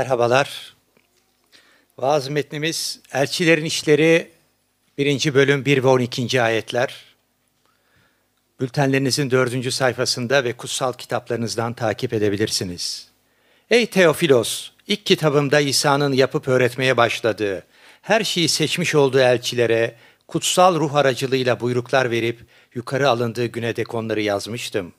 Merhabalar. Vaaz metnimiz Elçilerin İşleri 1. bölüm 1 ve 12. ayetler. Bültenlerinizin 4. sayfasında ve kutsal kitaplarınızdan takip edebilirsiniz. Ey Teofilos, ilk kitabımda İsa'nın yapıp öğretmeye başladığı, her şeyi seçmiş olduğu elçilere kutsal ruh aracılığıyla buyruklar verip yukarı alındığı güne dek onları yazmıştım.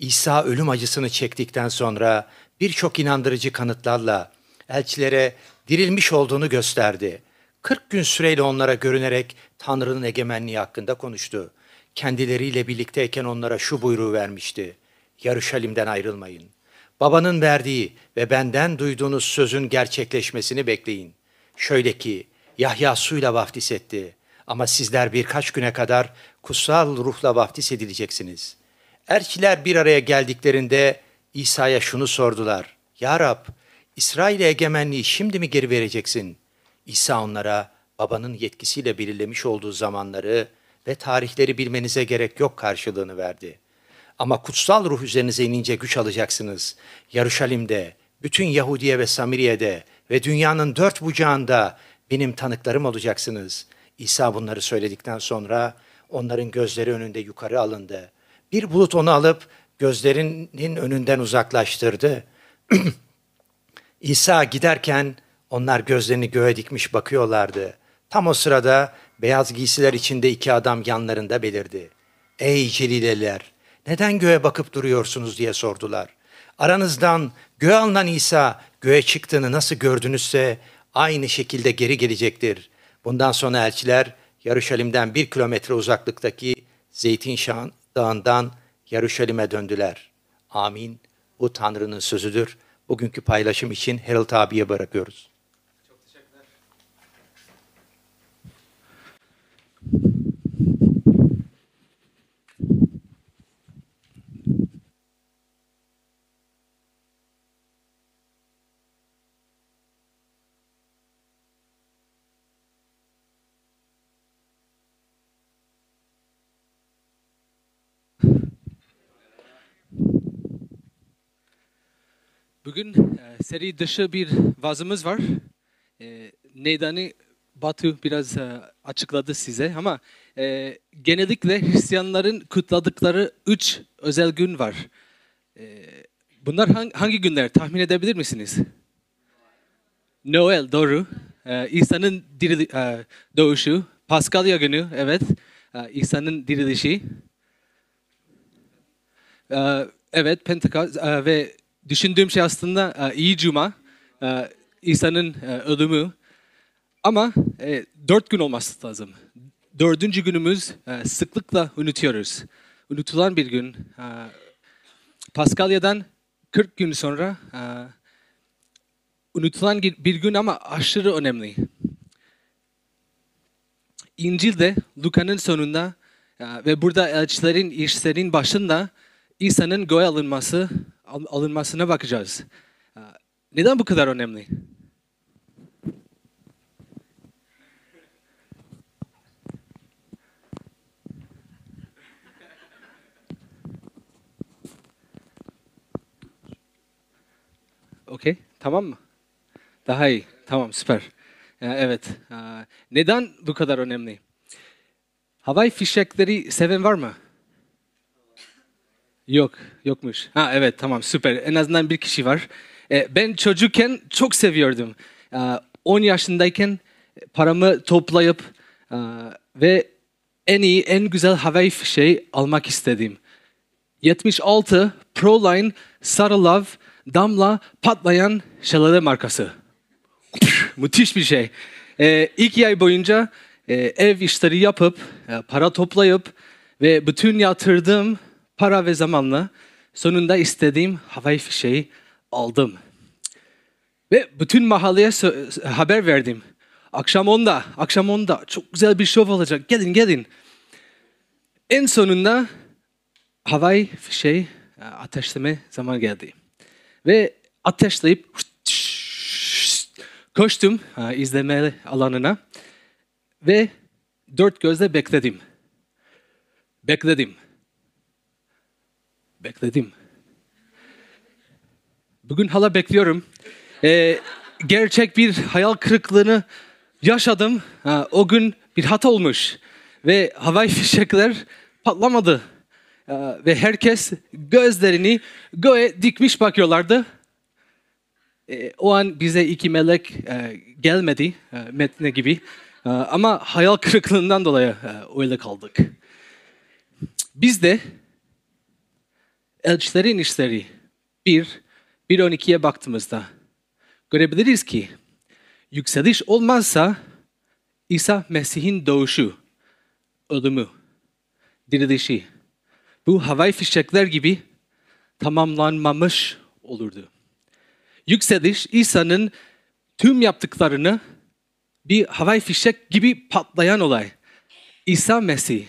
İsa ölüm acısını çektikten sonra birçok inandırıcı kanıtlarla elçilere dirilmiş olduğunu gösterdi. 40 gün süreyle onlara görünerek Tanrı'nın egemenliği hakkında konuştu. Kendileriyle birlikteyken onlara şu buyruğu vermişti. Yarışalim'den ayrılmayın. Babanın verdiği ve benden duyduğunuz sözün gerçekleşmesini bekleyin. Şöyle ki Yahya suyla vaftiz etti ama sizler birkaç güne kadar kutsal ruhla vaftiz edileceksiniz. Elçiler bir araya geldiklerinde İsa'ya şunu sordular. Ya Rab, İsrail'e egemenliği şimdi mi geri vereceksin? İsa onlara babanın yetkisiyle belirlemiş olduğu zamanları ve tarihleri bilmenize gerek yok karşılığını verdi. Ama kutsal ruh üzerinize inince güç alacaksınız. Yaruşalim'de, bütün Yahudiye ve Samiriye'de ve dünyanın dört bucağında benim tanıklarım olacaksınız. İsa bunları söyledikten sonra onların gözleri önünde yukarı alındı. Bir bulut onu alıp gözlerinin önünden uzaklaştırdı. İsa giderken onlar gözlerini göğe dikmiş bakıyorlardı. Tam o sırada beyaz giysiler içinde iki adam yanlarında belirdi. Ey Celileliler, neden göğe bakıp duruyorsunuz diye sordular. Aranızdan göğe alınan İsa göğe çıktığını nasıl gördünüzse aynı şekilde geri gelecektir. Bundan sonra elçiler Yarışalim'den bir kilometre uzaklıktaki Zeytin Dağı'ndan Yarışalim'e döndüler. Amin. Bu Tanrı'nın sözüdür. Bugünkü paylaşım için Harold abiye bırakıyoruz. Çok teşekkürler. Bugün e, seri dışı bir vazımız var. E, Batu biraz e, açıkladı size ama e, genellikle Hristiyanların kutladıkları üç özel gün var. E, bunlar hangi, günler tahmin edebilir misiniz? Noel doğru. İsa'nın dirili, doğuşu. Paskalya günü evet. İsa'nın dirilişi. Evet Pentekost ve düşündüğüm şey aslında e, iyi cuma, e, İsa'nın e, ölümü. Ama dört gün olması lazım. Dördüncü günümüz sıklıkla unutuyoruz. Unutulan bir gün. Paskalya'dan 40 gün sonra unutulan bir gün ama aşırı önemli. İncil'de Luka'nın sonunda ve burada elçilerin işlerin başında İsa'nın göğe alınması alınmasına bakacağız. Neden bu kadar önemli? Okey, tamam mı? Daha iyi, tamam süper. Evet, neden bu kadar önemli? Havai fişekleri seven var mı? Yok, yokmuş. Ha evet tamam süper. En azından bir kişi var. E, ben çocukken çok seviyordum. E, 10 yaşındayken paramı toplayıp e, ve en iyi, en güzel havai fişeği almak istedim. 76 Proline Sarı Love damla patlayan şelale markası. Müthiş bir şey. E, iki ay boyunca e, ev işleri yapıp, e, para toplayıp ve bütün yatırdığım para ve zamanla sonunda istediğim havai fişeği aldım. Ve bütün mahalleye haber verdim. Akşam onda, akşam onda çok güzel bir şov olacak. Gelin gelin. En sonunda havai fişeği e, ateşleme zaman geldi. Ve ateşleyip koştum e, izleme alanına ve dört gözle bekledim. Bekledim. Bekledim. Bugün hala bekliyorum. e, gerçek bir hayal kırıklığını yaşadım. Ha, o gün bir hata olmuş ve havai fişekler patlamadı. E, ve herkes gözlerini göğe dikmiş bakıyorlardı. E, o an bize iki melek e, gelmedi e, metne gibi. E, ama hayal kırıklığından dolayı e, öyle kaldık. Biz de Elçilerin işleri 1, 1.12'ye baktığımızda görebiliriz ki yükseliş olmazsa İsa Mesih'in doğuşu, ölümü, dirilişi bu havai fişekler gibi tamamlanmamış olurdu. Yükseliş İsa'nın tüm yaptıklarını bir havai fişek gibi patlayan olay. İsa Mesih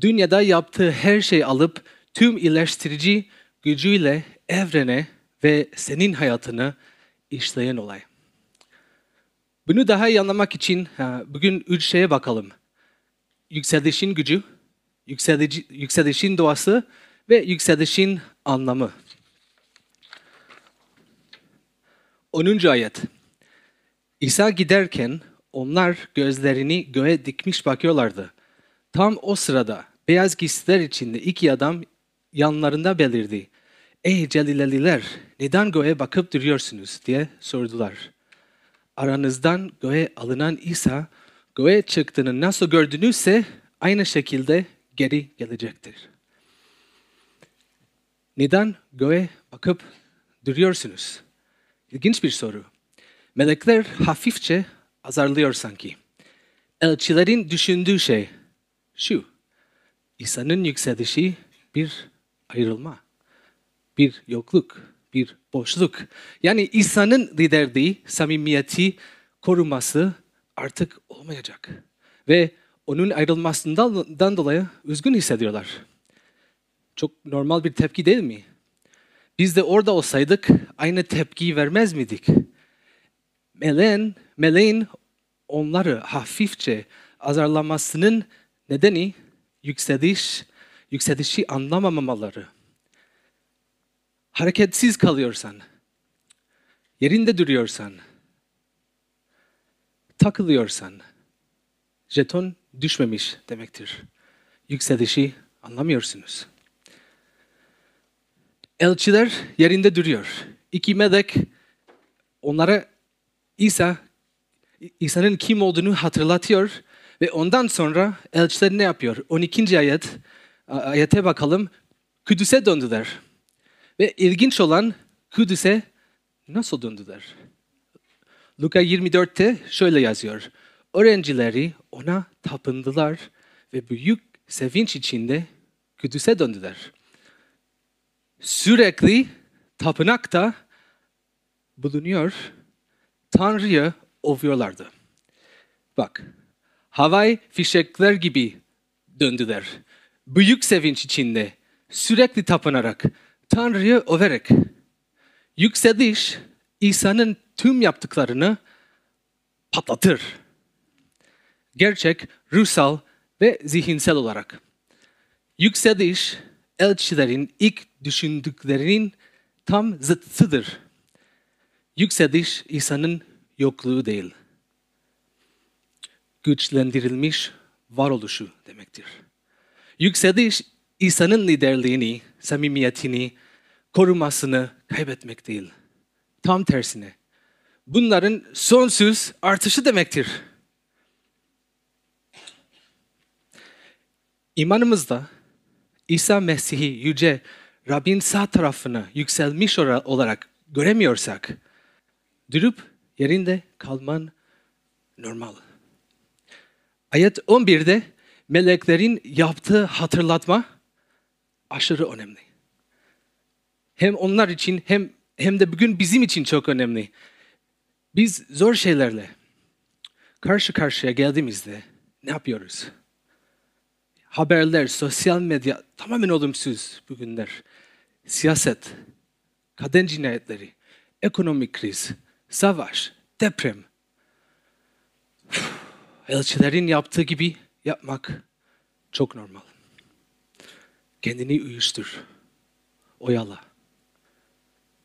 dünyada yaptığı her şeyi alıp tüm iyileştirici gücüyle evrene ve senin hayatını işleyen olay. Bunu daha iyi anlamak için bugün üç şeye bakalım. Yükselişin gücü, yükselişin doğası ve yükselişin anlamı. 10. ayet. İsa giderken onlar gözlerini göğe dikmiş bakıyorlardı. Tam o sırada beyaz giysiler içinde iki adam yanlarında belirdi. Ey Celileliler neden göğe bakıp duruyorsunuz diye sordular. Aranızdan göğe alınan İsa göğe çıktığını nasıl gördünüzse aynı şekilde geri gelecektir. Neden göğe bakıp duruyorsunuz? İlginç bir soru. Melekler hafifçe azarlıyor sanki. Elçilerin düşündüğü şey şu. İsa'nın yükselişi bir ayrılma, bir yokluk, bir boşluk. Yani İsa'nın liderliği, samimiyeti koruması artık olmayacak. Ve onun ayrılmasından dolayı üzgün hissediyorlar. Çok normal bir tepki değil mi? Biz de orada olsaydık aynı tepkiyi vermez miydik? Meleğin, meleğin onları hafifçe azarlamasının nedeni yükseliş yükselişi anlamamamaları, hareketsiz kalıyorsan, yerinde duruyorsan, takılıyorsan, jeton düşmemiş demektir. Yükselişi anlamıyorsunuz. Elçiler yerinde duruyor. İki melek onlara İsa İsa'nın kim olduğunu hatırlatıyor ve ondan sonra elçiler ne yapıyor? 12. ayet ayete bakalım. Kudüs'e döndüler. Ve ilginç olan Kudüs'e nasıl döndüler? Luka 24'te şöyle yazıyor. Öğrencileri ona tapındılar ve büyük sevinç içinde Kudüs'e döndüler. Sürekli tapınakta bulunuyor, Tanrı'yı ovuyorlardı. Bak, havai fişekler gibi döndüler büyük sevinç içinde sürekli tapınarak, Tanrı'yı överek, yükseliş İsa'nın tüm yaptıklarını patlatır. Gerçek, ruhsal ve zihinsel olarak. Yükseliş elçilerin ilk düşündüklerinin tam zıttıdır. Yükseliş İsa'nın yokluğu değil. Güçlendirilmiş varoluşu demektir. Yükseliş İsa'nın liderliğini, samimiyetini, korumasını kaybetmek değil. Tam tersine. Bunların sonsuz artışı demektir. İmanımızda İsa Mesih'i yüce Rabbin sağ tarafına yükselmiş olarak göremiyorsak, durup yerinde kalman normal. Ayet 11'de meleklerin yaptığı hatırlatma aşırı önemli. Hem onlar için hem hem de bugün bizim için çok önemli. Biz zor şeylerle karşı karşıya geldiğimizde ne yapıyoruz? Haberler, sosyal medya tamamen olumsuz bugünler. Siyaset, kadın cinayetleri, ekonomik kriz, savaş, deprem. Elçilerin yaptığı gibi yapmak çok normal. Kendini uyuştur. Oyala.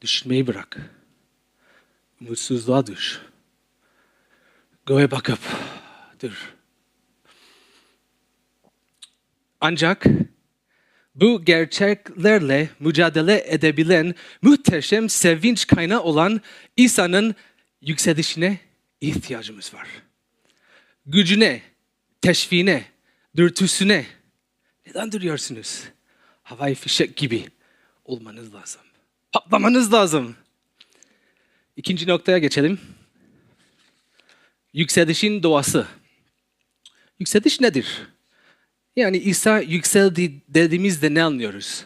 Düşünmeyi bırak. umutsuzluğa düş. Göğe bakıp dur. Ancak bu gerçeklerle mücadele edebilen muhteşem sevinç kaynağı olan İsa'nın yükselişine ihtiyacımız var. Gücüne, teşviğine, dürtüsüne neden duruyorsunuz? Havai fişek gibi olmanız lazım. Patlamanız lazım. İkinci noktaya geçelim. Yükselişin doğası. Yükseliş nedir? Yani İsa yükseldi dediğimizde ne anlıyoruz?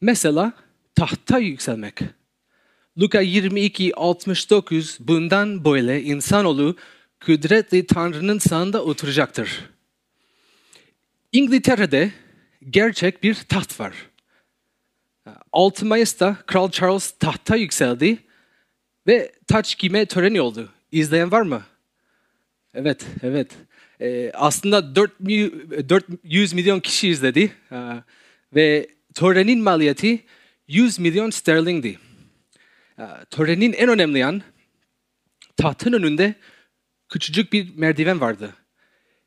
Mesela tahta yükselmek. Luka 22 69 bundan böyle insanoğlu kudretli Tanrı'nın sağında oturacaktır. İngiltere'de gerçek bir taht var. 6 Mayıs'ta Kral Charles tahta yükseldi ve taç giyme töreni oldu. İzleyen var mı? Evet, evet. Ee, aslında 400 milyon kişi izledi ee, ve törenin maliyeti 100 milyon sterlingdi. Ee, törenin en önemli yan tahtın önünde küçücük bir merdiven vardı.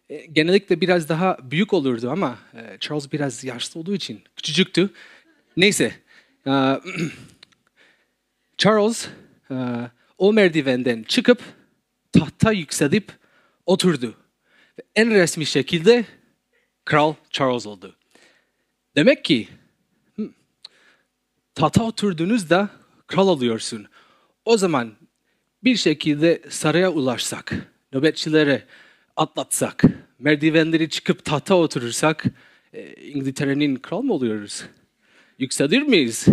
Ee, genellikle biraz daha büyük olurdu ama e, Charles biraz yaşlı olduğu için küçücüktü. Neyse. Ee, Charles e, o merdivenden çıkıp tahta yükselip oturdu. Ve en resmi şekilde Kral Charles oldu. Demek ki tahta oturduğunuzda kral oluyorsun. O zaman bir şekilde saraya ulaşsak, nöbetçilere atlatsak, merdivenleri çıkıp tahta oturursak e, İngiltere'nin kral mı oluyoruz? Yükselir miyiz?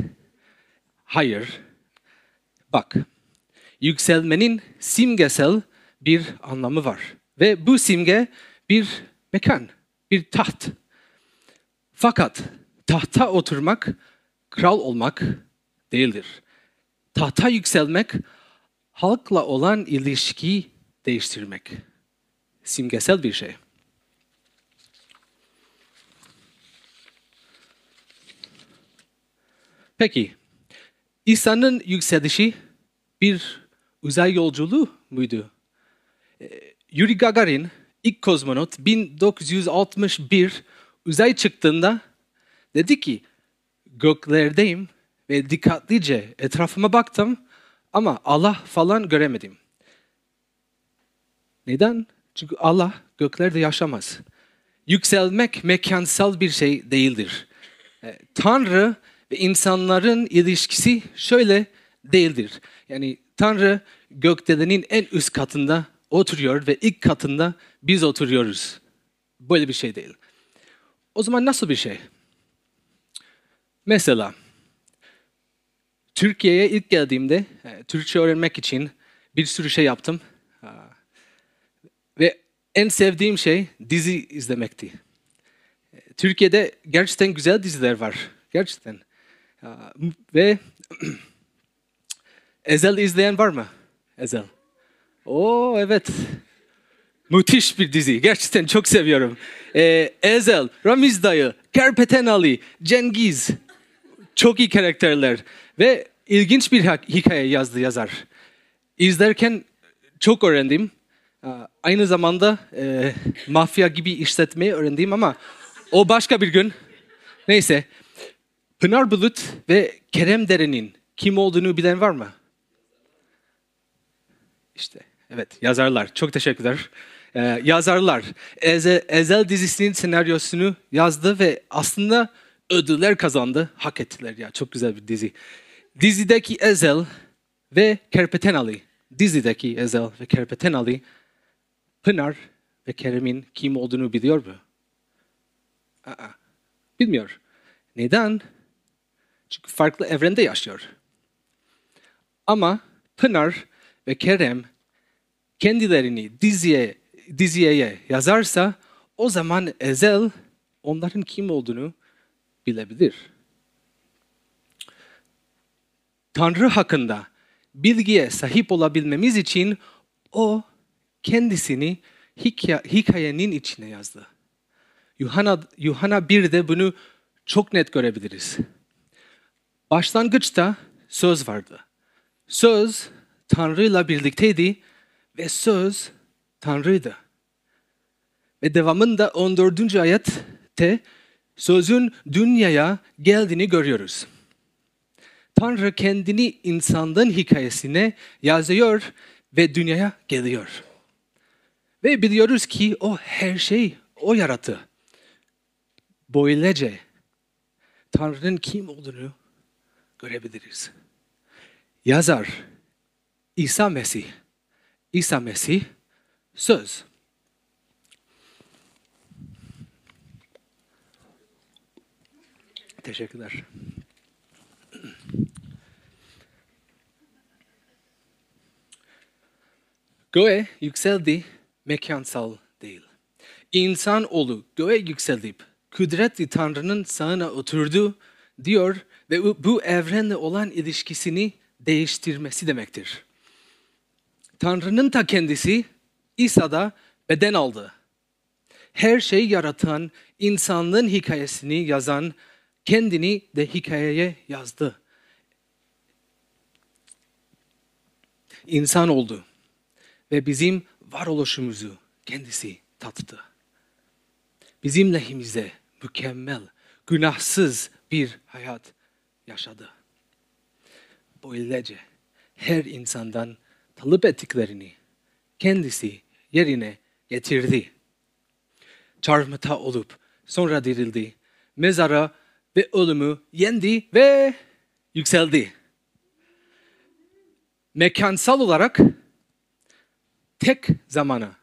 Hayır. Bak, yükselmenin simgesel bir anlamı var. Ve bu simge bir mekan, bir taht. Fakat tahta oturmak, kral olmak değildir. Tahta yükselmek, halkla olan ilişkiyi değiştirmek. Simgesel bir şey. Peki, İsa'nın yükselişi bir uzay yolculuğu muydu? Yuri Gagarin ilk kozmonot 1961 uzay çıktığında dedi ki göklerdeyim ve dikkatlice etrafıma baktım ama Allah falan göremedim. Neden? Çünkü Allah göklerde yaşamaz. Yükselmek mekansal bir şey değildir. E, Tanrı ve insanların ilişkisi şöyle değildir. Yani Tanrı gökdelenin en üst katında oturuyor ve ilk katında biz oturuyoruz. Böyle bir şey değil. O zaman nasıl bir şey? Mesela Türkiye'ye ilk geldiğimde e, Türkçe öğrenmek için bir sürü şey yaptım. En sevdiğim şey dizi izlemekti. Türkiye'de gerçekten güzel diziler var. Gerçekten. Ve Ezel izleyen var mı? Ezel. Oo evet. Müthiş bir dizi. Gerçekten çok seviyorum. Ee, Ezel, Ramiz Dayı, Kerpeten Ali, Cengiz. Çok iyi karakterler. Ve ilginç bir hikaye yazdı yazar. İzlerken çok öğrendim. Aynı zamanda e, mafya gibi işletmeyi öğrendim ama o başka bir gün. Neyse. Pınar Bulut ve Kerem Deren'in kim olduğunu bilen var mı? İşte evet yazarlar. Çok teşekkürler. Ee, yazarlar. Ezel, Ezel dizisinin senaryosunu yazdı ve aslında ödüller kazandı. Hak ettiler ya. Çok güzel bir dizi. Dizideki Ezel ve Kerpeten Ali. Dizideki Ezel ve Kerpeten Ali Pınar ve Kerem'in kim olduğunu biliyor mu? Aa, bilmiyor. Neden? Çünkü farklı evrende yaşıyor. Ama Pınar ve Kerem kendilerini diziye, diziye yazarsa o zaman Ezel onların kim olduğunu bilebilir. Tanrı hakkında bilgiye sahip olabilmemiz için o kendisini hikayenin içine yazdı. Yuhanna, Yuhanna 1'de bunu çok net görebiliriz. Başlangıçta söz vardı. Söz Tanrı'yla birlikteydi ve söz Tanrı'ydı. Ve devamında 14. ayette sözün dünyaya geldiğini görüyoruz. Tanrı kendini insanlığın hikayesine yazıyor ve dünyaya geliyor. Ve biliyoruz ki o her şey o yarattı. Böylece Tanrı'nın kim olduğunu görebiliriz. Yazar İsa Mesih. İsa Mesih söz. Teşekkürler. Göğe yükseldi, mekansal değil. İnsan oğlu göğe yükselip kudretli Tanrı'nın sağına oturdu diyor ve bu evrenle olan ilişkisini değiştirmesi demektir. Tanrı'nın ta kendisi İsa'da beden aldı. Her şey yaratan, insanlığın hikayesini yazan, kendini de hikayeye yazdı. İnsan oldu ve bizim varoluşumuzu kendisi tattı. Bizim lehimize mükemmel, günahsız bir hayat yaşadı. Böylece her insandan talep ettiklerini kendisi yerine getirdi. Çarmıhta olup sonra dirildi. Mezara ve ölümü yendi ve yükseldi. Mekansal olarak tek zamana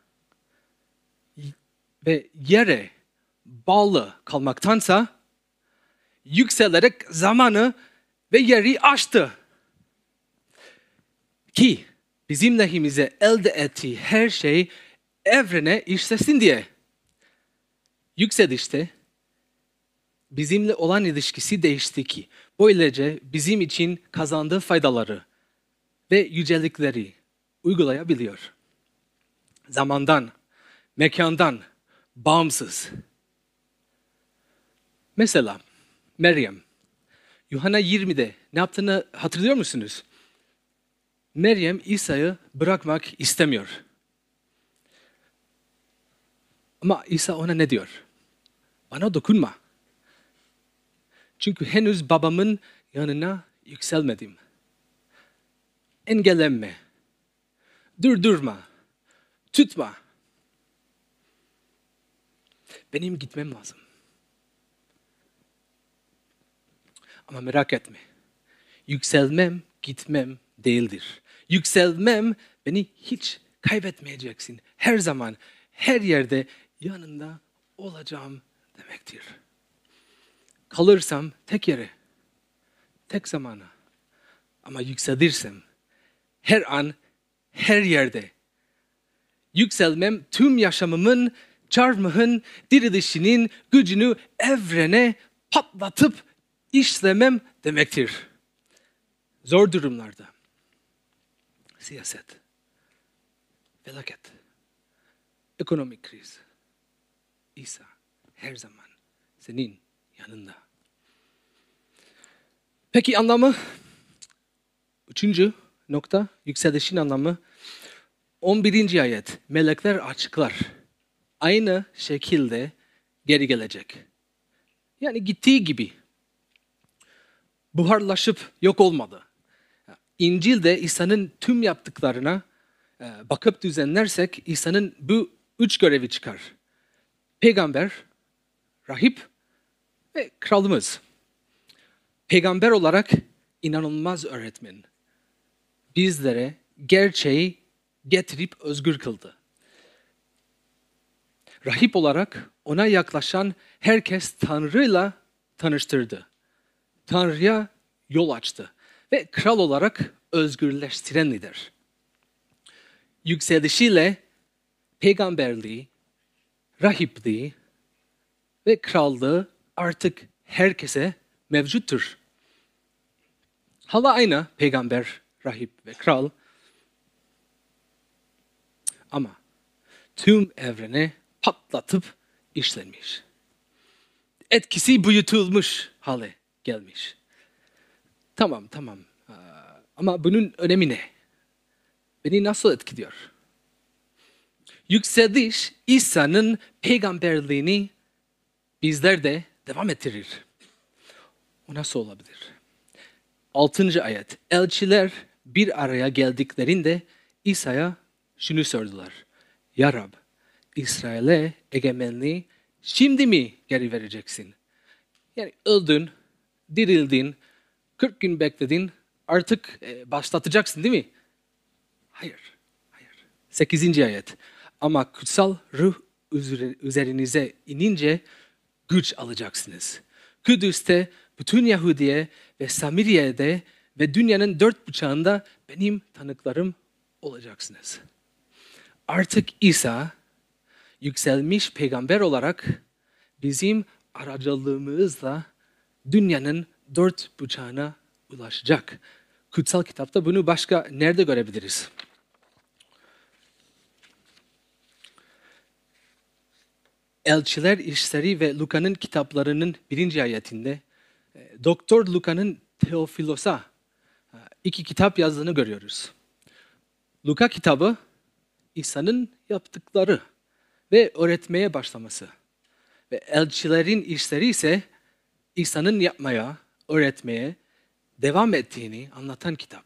ve yere bağlı kalmaktansa yükselerek zamanı ve yeri aştı. Ki bizim lehimize elde ettiği her şey evrene işlesin diye. Yükselişte bizimle olan ilişkisi değişti ki böylece bizim için kazandığı faydaları ve yücelikleri uygulayabiliyor. Zamandan, mekandan bağımsız. Mesela Meryem, Yuhanna 20'de ne yaptığını hatırlıyor musunuz? Meryem İsa'yı bırakmak istemiyor. Ama İsa ona ne diyor? Bana dokunma. Çünkü henüz babamın yanına yükselmedim. Engellenme. Durdurma. Tutma. Benim gitmem lazım. Ama merak etme. Yükselmem, gitmem değildir. Yükselmem beni hiç kaybetmeyeceksin. Her zaman, her yerde yanında olacağım demektir. Kalırsam tek yere, tek zamana. Ama yükselirsem her an, her yerde. Yükselmem tüm yaşamımın, çarmıhın, dirilişinin gücünü evrene patlatıp işlemem demektir. Zor durumlarda. Siyaset, felaket, ekonomik kriz. İsa her zaman senin yanında. Peki anlamı? Üçüncü nokta, yükselişin anlamı. 11. ayet, melekler açıklar. Aynı şekilde geri gelecek. Yani gittiği gibi buharlaşıp yok olmadı. İncil'de İsa'nın tüm yaptıklarına e, bakıp düzenlersek İsa'nın bu üç görevi çıkar. Peygamber, rahip ve kralımız. Peygamber olarak inanılmaz öğretmen. Bizlere gerçeği getirip özgür kıldı. Rahip olarak ona yaklaşan herkes Tanrı'yla tanıştırdı. Tanrı'ya yol açtı ve kral olarak özgürleştiren lider. Yükselişiyle peygamberliği, rahipliği ve krallığı artık herkese mevcuttur. Hala aynı peygamber, rahip ve kral. Ama tüm evrene patlatıp işlenmiş. Etkisi büyütülmüş hale gelmiş. Tamam tamam ama bunun önemi ne? beni nasıl etkiliyor? Yükseliş İsa'nın peygamberliğini bizlerde devam ettirir. O nasıl olabilir? 6. ayet. Elçiler bir araya geldiklerinde İsa'ya şunu sordular. Ya Rab, İsrail'e egemenliği şimdi mi geri vereceksin? Yani öldün, dirildin, 40 gün bekledin, artık e, başlatacaksın değil mi? Hayır, hayır. 8. ayet. Ama kutsal ruh üzerinize inince güç alacaksınız. Kudüs'te, bütün Yahudiye ve Samiriye'de ve dünyanın dört bucağında benim tanıklarım olacaksınız. Artık İsa yükselmiş peygamber olarak bizim aracılığımızla dünyanın dört bucağına ulaşacak. Kutsal kitapta bunu başka nerede görebiliriz? Elçiler İşleri ve Luka'nın kitaplarının birinci ayetinde e, Doktor Luka'nın Teofilos'a e, iki kitap yazdığını görüyoruz. Luka kitabı İsa'nın yaptıkları ve öğretmeye başlaması. Ve elçilerin işleri ise İsa'nın yapmaya, öğretmeye devam ettiğini anlatan kitap.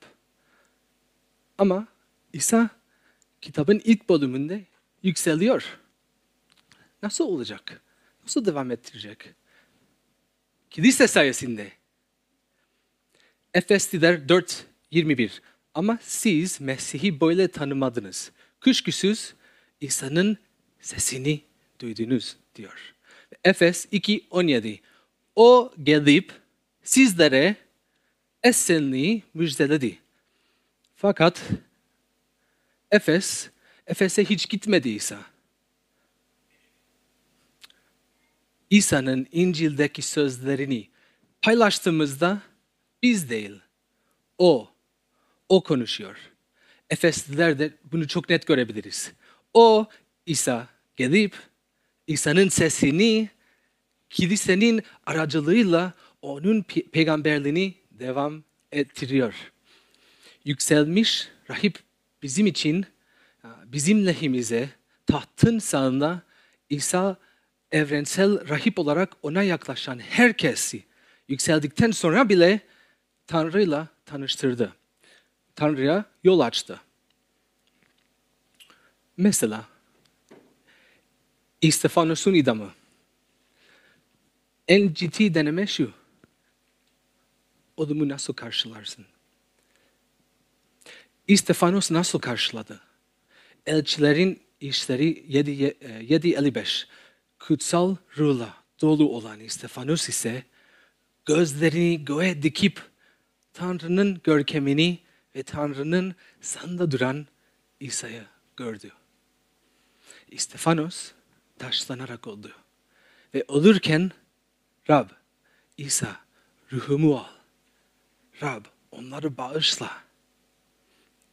Ama İsa kitabın ilk bölümünde yükseliyor. Nasıl olacak? Nasıl devam ettirecek? Kilise sayesinde. Efesliler 4.21 Ama siz Mesih'i böyle tanımadınız. Kuşkusuz İsa'nın sesini duydunuz diyor. Efes 2.17 O gelip sizlere esenliği müjdeledi. Fakat Efes, Efes'e hiç gitmedi İsa. İsa'nın İncil'deki sözlerini paylaştığımızda biz değil, o, o konuşuyor. Efeslilerde bunu çok net görebiliriz. O, İsa gelip İsa'nın sesini kilisenin aracılığıyla onun pe- peygamberliğini devam ettiriyor. Yükselmiş rahip bizim için, bizim lehimize tahtın sağında İsa evrensel rahip olarak ona yaklaşan herkesi yükseldikten sonra bile Tanrı'yla tanıştırdı. Tanrı'ya yol açtı. Mesela İstefanos'un idamı. En ciddi deneme şu. Odumu nasıl karşılarsın? İstefanos nasıl karşıladı? Elçilerin işleri 7.55 kutsal ruhla dolu olan İstefanos ise gözlerini göğe dikip Tanrı'nın görkemini ve Tanrı'nın sanda duran İsa'yı gördü. İstefanos taşlanarak oldu. Ve olurken Rab, İsa ruhumu al. Rab onları bağışla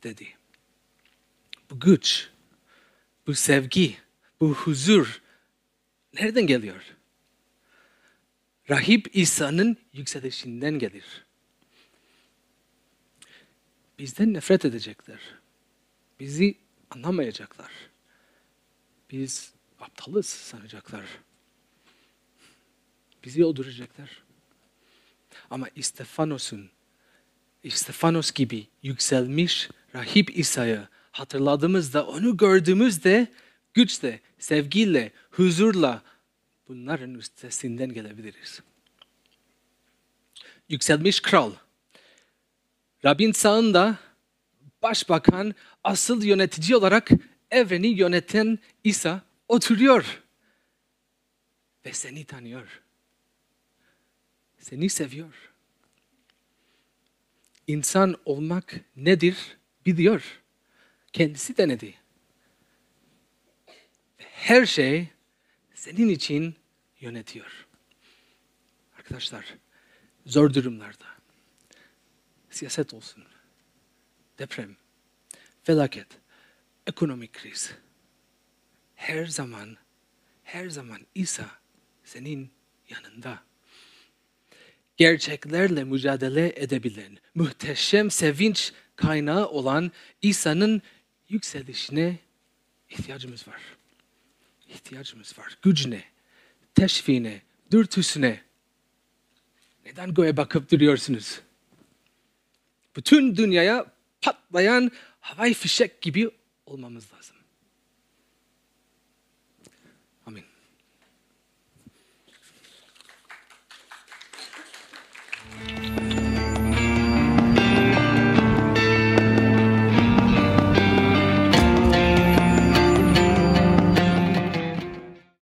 dedi. Bu güç, bu sevgi, bu huzur nereden geliyor? Rahip İsa'nın yükselişinden gelir. Bizden nefret edecekler. Bizi anlamayacaklar. Biz aptalız sanacaklar. Bizi öldürecekler. Ama İstefanos'un İstefanos gibi yükselmiş rahip İsa'yı hatırladığımızda, onu gördüğümüzde güçle, sevgiyle, huzurla bunların üstesinden gelebiliriz. Yükselmiş kral. Rabbin sağında başbakan, asıl yönetici olarak evreni yöneten İsa oturuyor. Ve seni tanıyor. Seni seviyor. İnsan olmak nedir biliyor. Kendisi denedi. Her şey senin için yönetiyor. Arkadaşlar, zor durumlarda, siyaset olsun, deprem, felaket, ekonomik kriz, her zaman, her zaman İsa senin yanında. gerçeklerle mücadele edebilen, muhteşem sevinç kaynağı olan İsa'nın yükselişine ihtiyacımız var. İhtiyacımız var. Gücüne, teşviğine, dürtüsüne. Neden göğe bakıp duruyorsunuz? Bütün dünyaya patlayan havai fişek gibi olmamız lazım.